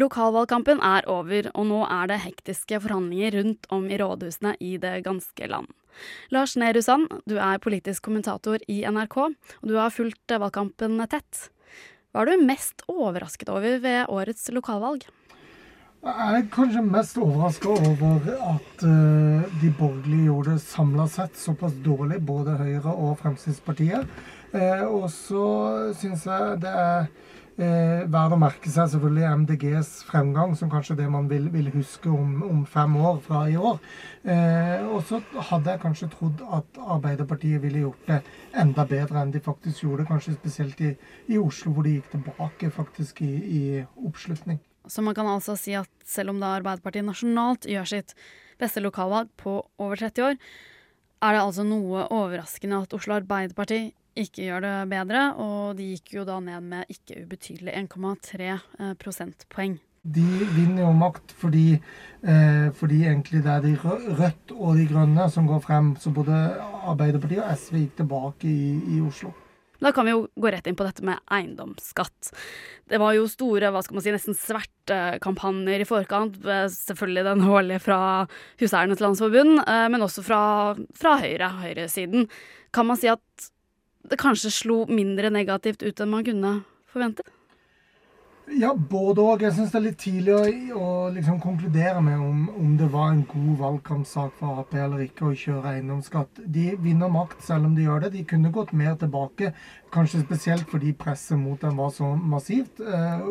Lokalvalgkampen er over, og nå er det hektiske forhandlinger rundt om i rådhusene i det ganske land. Lars Nehru Sand, du er politisk kommentator i NRK, og du har fulgt valgkampen tett. Hva er du mest overrasket over ved årets lokalvalg? Jeg er kanskje mest overraska over at uh, de borgerlige gjorde det samla sett såpass dårlig, både Høyre og Fremskrittspartiet. Uh, og så syns jeg det er Eh, Verdt å merke seg selvfølgelig MDGs fremgang, som kanskje det man vil, vil huske om, om, fem år fra i år. Eh, og så hadde jeg kanskje trodd at Arbeiderpartiet ville gjort det enda bedre enn de faktisk gjorde, kanskje spesielt i, i Oslo, hvor de gikk tilbake faktisk i, i oppslutning. Så man kan altså si at selv om da Arbeiderpartiet nasjonalt gjør sitt beste lokalvalg på over 30 år, er det altså noe overraskende at Oslo Arbeiderparti ikke gjør det bedre, og de gikk jo da ned med ikke ubetydelig 1,3 eh, prosentpoeng. De vinner jo makt fordi, eh, fordi egentlig det er de Rødt og de Grønne som går frem. Så både Arbeiderpartiet og SV gikk tilbake i, i Oslo. Da kan vi jo gå rett inn på dette med eiendomsskatt. Det var jo store, hva skal man si, nesten svertekampanjer i forkant. Selvfølgelig den årlige fra Huseiernes Landsforbund, eh, men også fra, fra Høyre, høyresiden. Kan man si at det kanskje slo mindre negativt ut enn man kunne forvente? Ja, både òg. Jeg syns det er litt tidlig å, å liksom konkludere med om, om, det var en god valgkampsak for Ap eller ikke å kjøre eiendomsskatt. De vinner makt selv om de gjør det. De kunne gått mer tilbake, kanskje spesielt fordi presset mot dem var så massivt. Eh,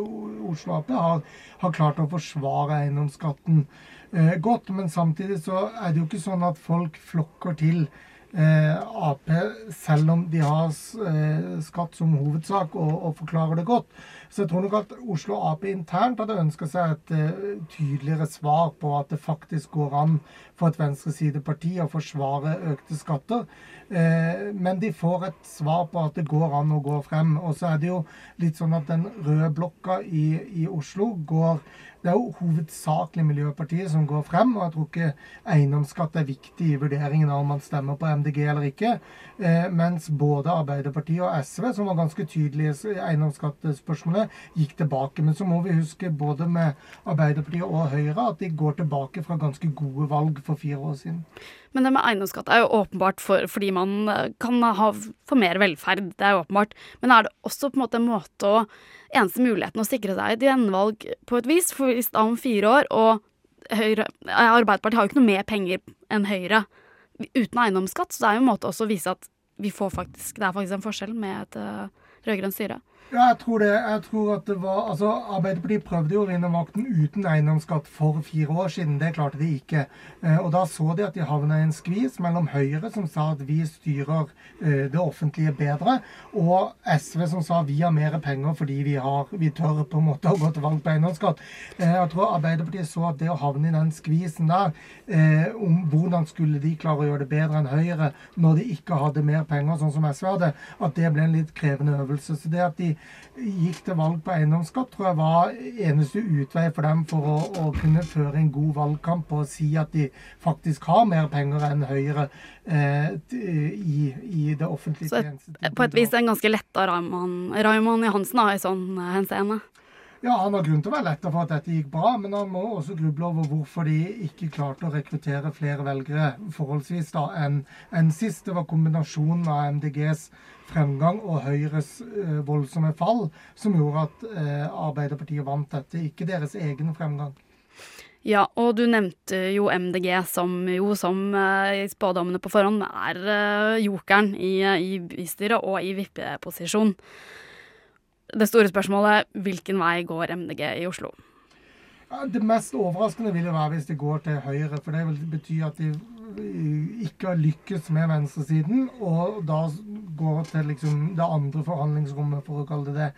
Oslo Ap har, har, klart å forsvare eiendomsskatten eh, godt, men samtidig så er det jo ikke sånn at folk flokker til Ap, selv om de har eh, skatt som hovedsak og, og, forklarer det godt. Så jeg tror nok at Oslo Ap internt hadde ønska seg et uh, tydeligere svar på at det faktisk går an for et venstresideparti å forsvare økte skatter. Men de får et svar på at det går an å gå frem. Og så er det jo litt sånn at den røde blokka i, i Oslo går det er jo hovedsakelig Miljøpartiet som går frem, og jeg tror ikke eiendomsskatt er viktig i vurderingen av om man stemmer på MDG eller ikke. Eh, mens både Arbeiderpartiet og SV, som var ganske tydelige i eiendomsskattespørsmålet, gikk tilbake. Men så må vi huske både med Arbeiderpartiet og Høyre at de går tilbake fra ganske gode valg for fire år siden. Men det med eiendomsskatt er jo åpenbart for, fordi man eh, kan ha for mer velferd. Det er jo åpenbart. Men er det også på en måte en måte å Eneste muligheten å sikre seg et gjenvalg på et vis, for hvis da om fire år, og Høyre, eh, Arbeiderpartiet har jo ikke noe mer penger enn Høyre uten eiendomsskatt, så det er jo en måte også å vise at vi får faktisk, det er faktisk en forskjell med et uh, rød-grønt styre. Ja, jeg tror det. Jeg tror at det var, altså Arbeiderpartiet prøvde jo å vinne makten uten eiendomsskatt for fire år siden. Det klarte de ikke. Eh, og Da så de at de havna i en skvis mellom Høyre, som sa at vi styrer eh, det offentlige bedre, og SV, som sa vi har mer penger fordi vi, har, vi tør på en måte å gå til valg på eiendomsskatt. Eh, jeg tror Arbeiderpartiet så at det å havne i den skvisen der, om hvordan skulle de klare å gjøre det bedre enn Høyre når de ikke hadde mer penger, sånn som SV hadde, at det ble en litt krevende øvelse. Så det at de gikk til valg på eiendomsskatt, tror jeg var eneste utvei for dem for å, å, kunne føre en god valgkamp og si at de faktisk har mer penger enn Høyre eh, i, i, det offentlige tjenestetilbudet. Så på et vis en ganske letta Raymond Johansen i sånn eh, henseende? Ja, han har grunn til å være letta for at dette gikk bra, men han må også gruble over hvorfor de ikke klarte å rekruttere flere velgere forholdsvis da enn en sist. Det var kombinasjonen av MDGs fremgang og Høyres eh, voldsomme fall som gjorde at eh, Arbeiderpartiet vant dette, ikke deres egen fremgang. Ja, og du nevnte jo MDG, som jo som i spådommene på forhånd er jokeren i, i bystyret og i vippeposisjon. Det store spørsmålet hvilken vei går MDG i Oslo? Det mest overraskende vil jo være hvis det går til Høyre. For det vil bety at de ikke har lykkes med venstresiden, og da går til liksom det andre forhandlingsrommet, for å kalle det det,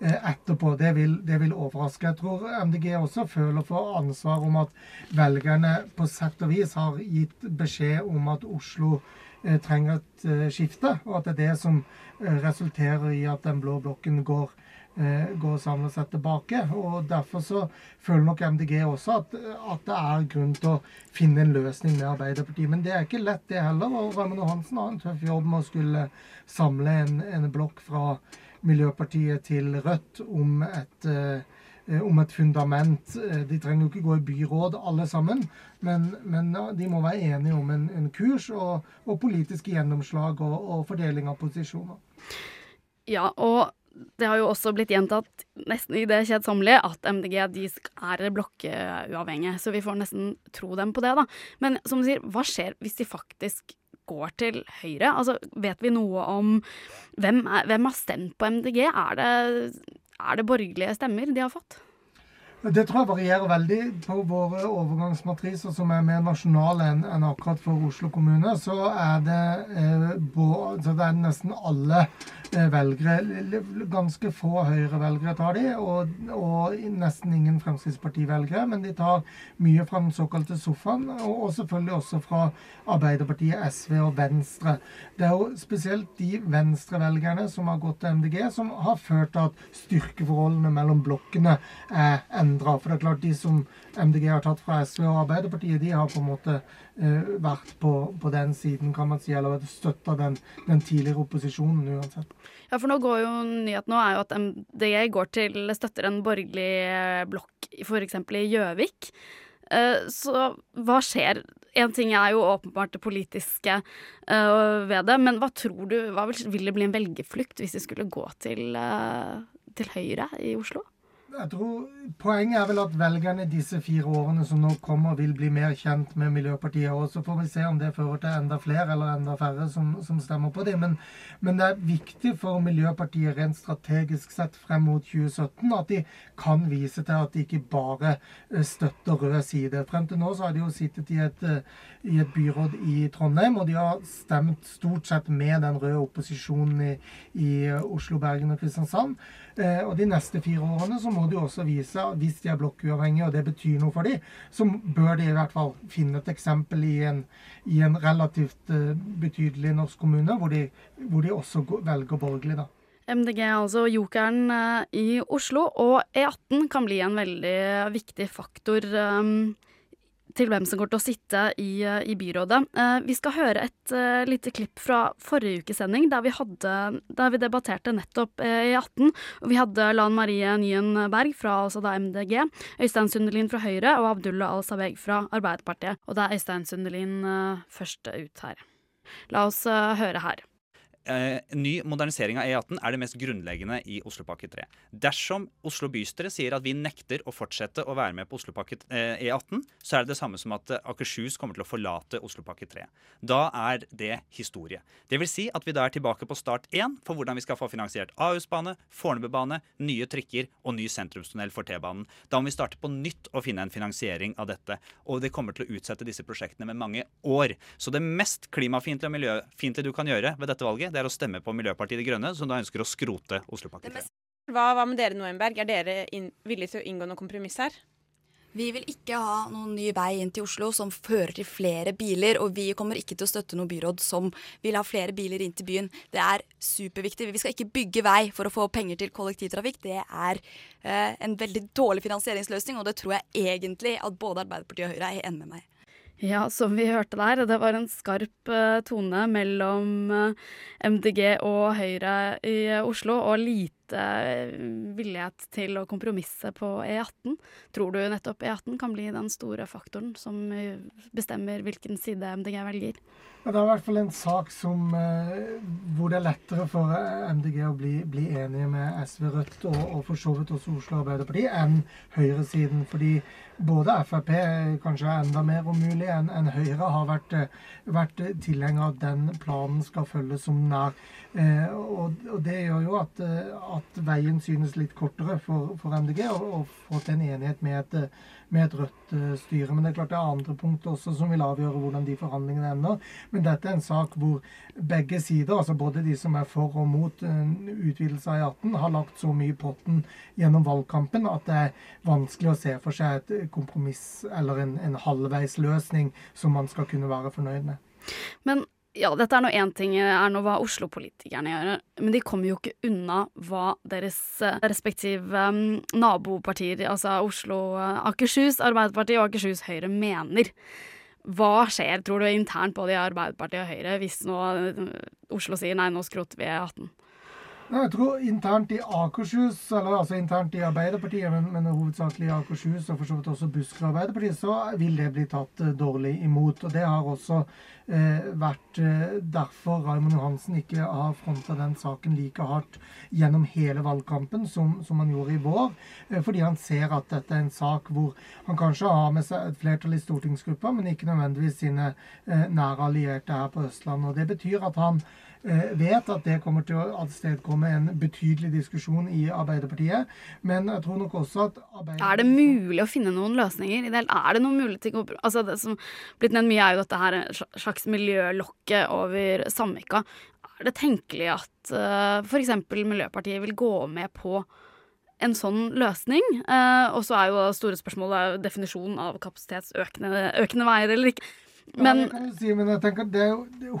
eh, etterpå. Det vil, det vil overraske. Jeg tror MDG også føler for ansvar om at velgerne på sett og vis har gitt beskjed om at Oslo eh, trenger et eh, skifte, og at det er det som resulterer i at den blå blokken går Eh, går samlet sett tilbake. og Derfor så føler nok MDG også at, at, det er grunn til å finne en løsning med Arbeiderpartiet. Men det er ikke lett, det heller. og Raymond Johansen har en tøff jobb med å skulle samle en, en blokk fra Miljøpartiet til Rødt om et, eh, eh, om et fundament. Eh, de trenger jo ikke gå i byråd alle sammen, men, men de må være enige om en, en kurs og, og, politiske gjennomslag og, og fordeling av posisjoner. Ja, og det har jo også blitt gjentatt nesten i det kjedsommelige at MDG de er blokkuavhengige, så vi får nesten tro dem på det, da. Men som du sier, hva skjer hvis de faktisk går til Høyre? Altså, vet vi noe om hvem, er, hvem har stemt på MDG? Er det, er det borgerlige stemmer de har fått? Det tror jeg varierer veldig på våre overgangsmatriser som er mer nasjonale enn, en akkurat for Oslo kommune. Så er det, eh, bo, så det er nesten alle velgere. Ganske få Høyre-velgere tar de, og, og, nesten ingen Fremskrittsparti-velgere. Men de tar mye fra den såkalte sofaen, og, og, selvfølgelig også fra Arbeiderpartiet, SV og Venstre. Det er jo spesielt de venstrevelgerne som har gått til MDG, som har ført til at styrkeforholdene mellom blokkene er endra. For det er klart, de som MDG har tatt fra SV og Arbeiderpartiet, de har på en måte uh, vært på, på, den siden, kan man si, eller støtta den, den tidligere opposisjonen uansett. Ja, for nå går jo nyheten nå er jo at MDG går til, støtter en borgerlig eh, blokk f.eks. i Gjøvik. Eh, så hva skjer? En ting er jo åpenbart det politiske ved det, men hva tror du, hva vil, det bli en velgerflukt hvis de skulle gå til, til Høyre i Oslo? Jeg tror Poenget er vel at velgerne disse fire årene som nå kommer, vil bli mer kjent med Miljøpartiet. Og så får vi se om det fører til enda flere eller enda færre som, som stemmer på dem. Men, men, det er viktig for Miljøpartiet rent strategisk sett frem mot 2017 at de kan vise til at de ikke bare eh, støtter rød side. Frem til nå så har de jo sittet i et, eh, i et byråd i Trondheim, og de har stemt stort sett med den røde opposisjonen i, i Oslo, Bergen og Kristiansand. Eh, og de neste fire årene så må de også vise, hvis de er blokkuavhengige og det betyr noe for dem, så bør de i hvert fall finne et eksempel i en, i en relativt uh, betydelig norsk kommune, hvor de, hvor de også velger borgerlig, da. MDG er altså jokeren uh, i Oslo, og E18 kan bli en veldig viktig faktor um, til hvem som går til å sitte i, eh, i byrådet. Eh, vi skal høre et uh, lite klipp fra forrige ukes sending, der vi, hadde, der vi debatterte nettopp i E18. Vi hadde Lan Marie Nyen Berg fra altså da MDG, Øystein Sundelin fra Høyre og Abdullah Al-Sabeg fra Arbeiderpartiet. Og det er Øystein Sundelin først ut her. La oss høre her eh, ny modernisering av E18 er det mest grunnleggende i Oslopakke 3. Dersom Oslo bystyre sier at vi nekter å fortsette å være med på Oslopakke eh, E18, så er det det samme som at Akershus kommer til å forlate Oslopakke 3. Da er det historie. Det vil si at vi da er tilbake på start 1 for hvordan vi skal få finansiert Ahusbane, Fornebubane, nye trikker og ny sentrumstunnel for T-banen. Da må vi starte på nytt å finne en finansiering av dette. Og det kommer til å utsette disse prosjektene med mange år. Så det mest klimafiendtlige og miljøfiendtlige du kan gjøre ved dette valget, det er å stemme på Miljøpartiet De Grønne, som da ønsker å skrote Oslopakke 3. Hva, hva med dere, Noenberg? Er dere villige til å inngå noe kompromiss her? Vi vil ikke ha noen ny vei inn til Oslo som fører til flere biler. Og vi kommer ikke til å støtte noe byråd som vil ha flere biler inn til byen. Det er superviktig. Vi skal ikke bygge vei for å få penger til kollektivtrafikk. Det er eh, en veldig dårlig finansieringsløsning, og det tror jeg egentlig at både Arbeiderpartiet og Høyre er enig med meg ja, som vi hørte der, det var en skarp uh, tone mellom eh, MDG og Høyre i uh, Oslo, og lite villighet til å kompromisse på E18. Tror du nettopp E18 kan bli den store faktoren som bestemmer hvilken side MDG velger? Ja, det er i hvert fall en sak som, hvor det er lettere for MDG å bli, bli enige med SV, Rødt og, og for så vidt også Oslo Arbeiderparti enn høyresiden. fordi både Frp, kanskje enda mer om mulig enn en Høyre, har vært, vært tilhenger av at den planen skal følges som nær. Eh, og, og, det gjør jo at, at, veien synes litt kortere for, for MDG, og, og fått en enighet med et med et rødt uh, styre. Men det er klart det er andre punkter også som vil avgjøre hvordan de forhandlingene ender. Men dette er en sak hvor begge sider, altså både de som er for og mot en utvidelse av E18, har lagt så mye i potten gjennom valgkampen at det er vanskelig å se for seg et kompromiss eller en, en halvveisløsning som man skal kunne være fornøyd med. Men ja, dette er nå én ting, er nå hva Oslo-politikerne gjør, men de kommer jo ikke unna hva deres eh, respektive um, nabopartier, altså Oslo uh, Akershus Arbeiderparti og Akershus Høyre, mener. Hva skjer, tror du, internt både i Arbeiderpartiet og Høyre hvis nå Oslo sier nei, nå skroter vi E18? Jeg tror internt i Akershus, eller altså internt i Arbeiderpartiet, men, men hovedsakelig i Akershus og for så vidt også Buskerud Arbeiderparti, så vil det bli tatt eh, dårlig imot. Og det har også eh, vært eh, derfor Raymond Johansen ikke har fronta den saken like hardt gjennom hele valgkampen som, som han gjorde i vår. Eh, fordi han ser at dette er en sak hvor han kanskje har med seg et flertall i stortingsgruppa, men ikke nødvendigvis sine eh, nære allierte her på Østlandet. Og det betyr at han vet at det kommer til å avstedkomme en betydelig diskusjon i Arbeiderpartiet. Men jeg tror nok også at Er det mulig å finne noen løsninger? Er det noen mulighet til altså Det som blitt nevnt mye, er jo dette her slags miljølokket over Samvika. Er det tenkelig at uh, eh, f.eks. Miljøpartiet vil gå med på en sånn løsning. Uh, og så er jo store spørsmålet definisjonen av kapasitetsøkende veier eller ikke. Men, ja, si, men jeg tenker det,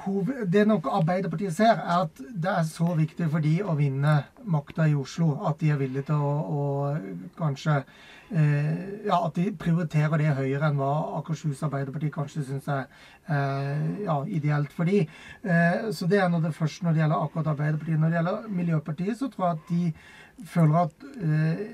hoved, det noe Arbeiderpartiet ser, er at det er så viktig for de å vinne makta i Oslo at de er villige til å, å kanskje eh, Ja, at de prioriterer det høyere enn hva Akershus Arbeiderparti kanskje syns er eh, ja, ideelt for de. Eh, så det er nå det første når det gjelder akkurat Arbeiderpartiet. Når det gjelder Miljøpartiet, så tror jeg at de føler at eh,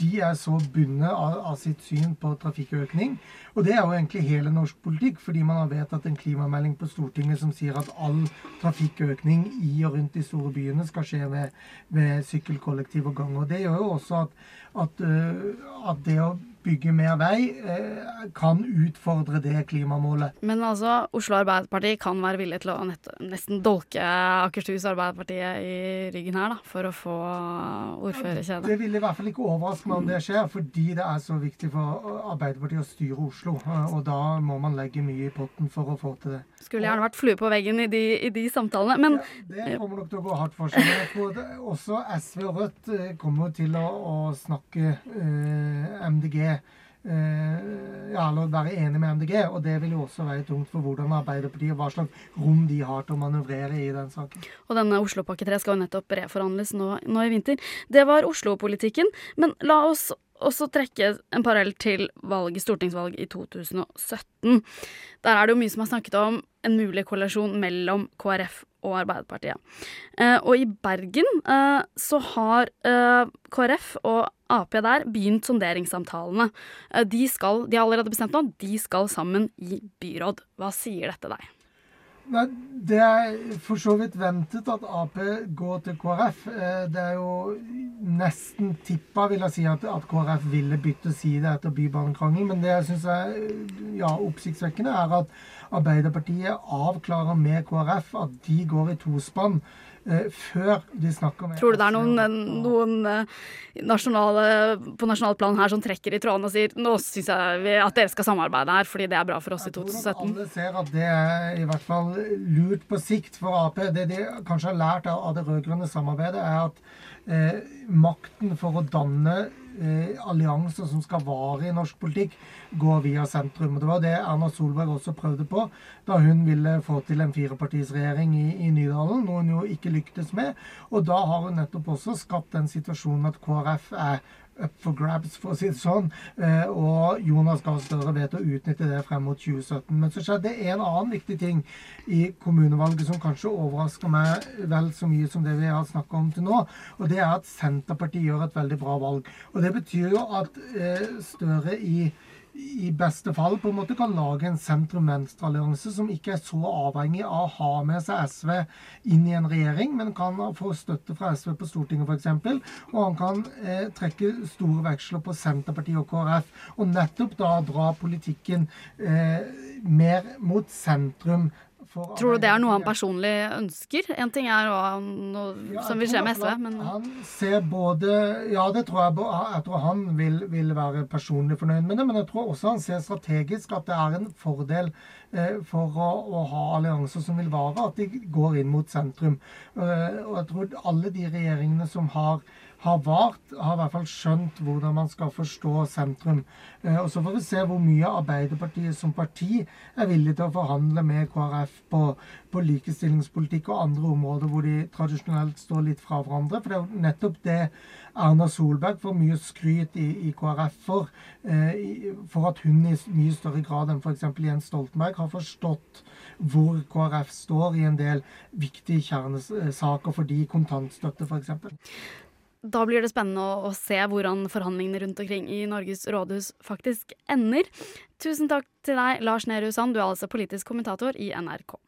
de er så bundet av, av, sitt syn på trafikkøkning. Og det er jo egentlig hele norsk politikk, fordi man har vedtatt en klimamelding på Stortinget som sier at all trafikkøkning i og rundt de store byene skal skje ved, ved sykkel, kollektiv og gang. Og det gjør jo også at, at, uh, at det å bygge mer vei, eh, kan utfordre det klimamålet. Men altså, Oslo Arbeiderparti kan være villig til å nesten dolke Akershus Arbeiderpartiet i ryggen her, da, for å få ordførerkjede? Det vil i hvert fall ikke overraske meg om det skjer, fordi det er så viktig for Arbeiderpartiet å styre Oslo. Og da må man legge mye i potten for å få til det. Skulle gjerne vært flue på veggen i de, i de samtalene, men ja, Det kommer nok til å gå hardt for seg. Jeg tror også SV og Rødt eh, kommer til å, å snakke eh, MDG Eh, ja, eller være enig med MDG. Og det vil jo også være tungt for hvordan Arbeiderpartiet hva slags rom de har til å manøvrere i den saken. Og denne Oslopakke 3 skal jo nettopp reforhandles nå, nå i vinter. Det var Oslo-politikken. Men la oss også trekke en parallell til valget, stortingsvalg i 2017. Der er det jo mye som har snakket om en mulig koalisjon mellom KrF og Arbeiderpartiet. Eh, og i Bergen eh, så har eh, KrF og Ap der begynt sonderingssamtalene. Eh, de, skal, de har allerede bestemt nå, de skal sammen i byråd. Hva sier dette deg? Nei, Det er for så vidt ventet at Ap går til KrF. Eh, det er jo nesten tippa, vil jeg si, at, at KrF ville bytte side etter Bybanekrangelen. Men det jeg syns er ja, oppsiktsvekkende, er at Arbeiderpartiet avklarer med KrF at de går i tospann før de snakker med Tror du det er noen, noen eh, nasjonale, på nasjonalt plan her som trekker i tråden og sier nå syns jeg at dere skal samarbeide her, fordi det er bra for oss i 2017? Jeg tror alle ser at det er i hvert fall lurt på sikt for Ap. Det de kanskje har lært av det rød-grønne samarbeidet, er at eh, makten for å danne eh, allianser som skal vare i norsk politikk, går via sentrum. Og Det var det Erna Solberg også prøvde på da hun ville få til en firepartisregjering i, i Nydalen, noe hun jo ikke lyktes med. Og da har hun nettopp også skapt den situasjonen at KrF er up for grabs, for å si det sånn. Eh, og Jonas Gahr Støre vet å utnytte det frem mot 2017. Men så skjedde en annen viktig ting i kommunevalget som kanskje overrasker meg vel så mye som det vi har snakka om til nå. Og det er at Senterpartiet gjør et veldig bra valg. Og det betyr jo at eh, Støre i i beste fall på en måte kan lage en sentrum-venstre-allianse som ikke er så avhengig av å ha med seg SV inn i en regjering, men kan få støtte fra SV på Stortinget f.eks. Og han kan eh, trekke store veksler på Senterpartiet og KrF, og nettopp da dra politikken eh, mer mot sentrum Tror du det er noe han personlig ønsker? En ting er noe ja, som vil skje med SV, men Han ser både Ja, det tror jeg. Jeg tror han vil, vil, være personlig fornøyd med det, men jeg tror også han ser strategisk at det er en fordel eh, for å, å, ha allianser som vil vare, at de går inn mot sentrum. Uh, og jeg tror alle de regjeringene som har har vart, har i hvert fall skjønt hvordan man skal forstå sentrum. Eh, og Så får vi se hvor mye Arbeiderpartiet som parti er villig til å forhandle med KrF på, på likestillingspolitikk og andre områder hvor de tradisjonelt står litt fra hverandre. For det er jo nettopp det Erna Solberg får mye skryt i, i KrF for. Eh, for at hun i mye større grad enn f.eks. Jens Stoltenberg har forstått hvor KrF står i en del viktige kjernesaker for de kontantstøtte f.eks. Da blir det spennende å, å, se hvordan forhandlingene rundt omkring i Norges rådhus faktisk ender. Tusen takk til deg, Lars Nehru Sand, du er altså politisk kommentator i NRK.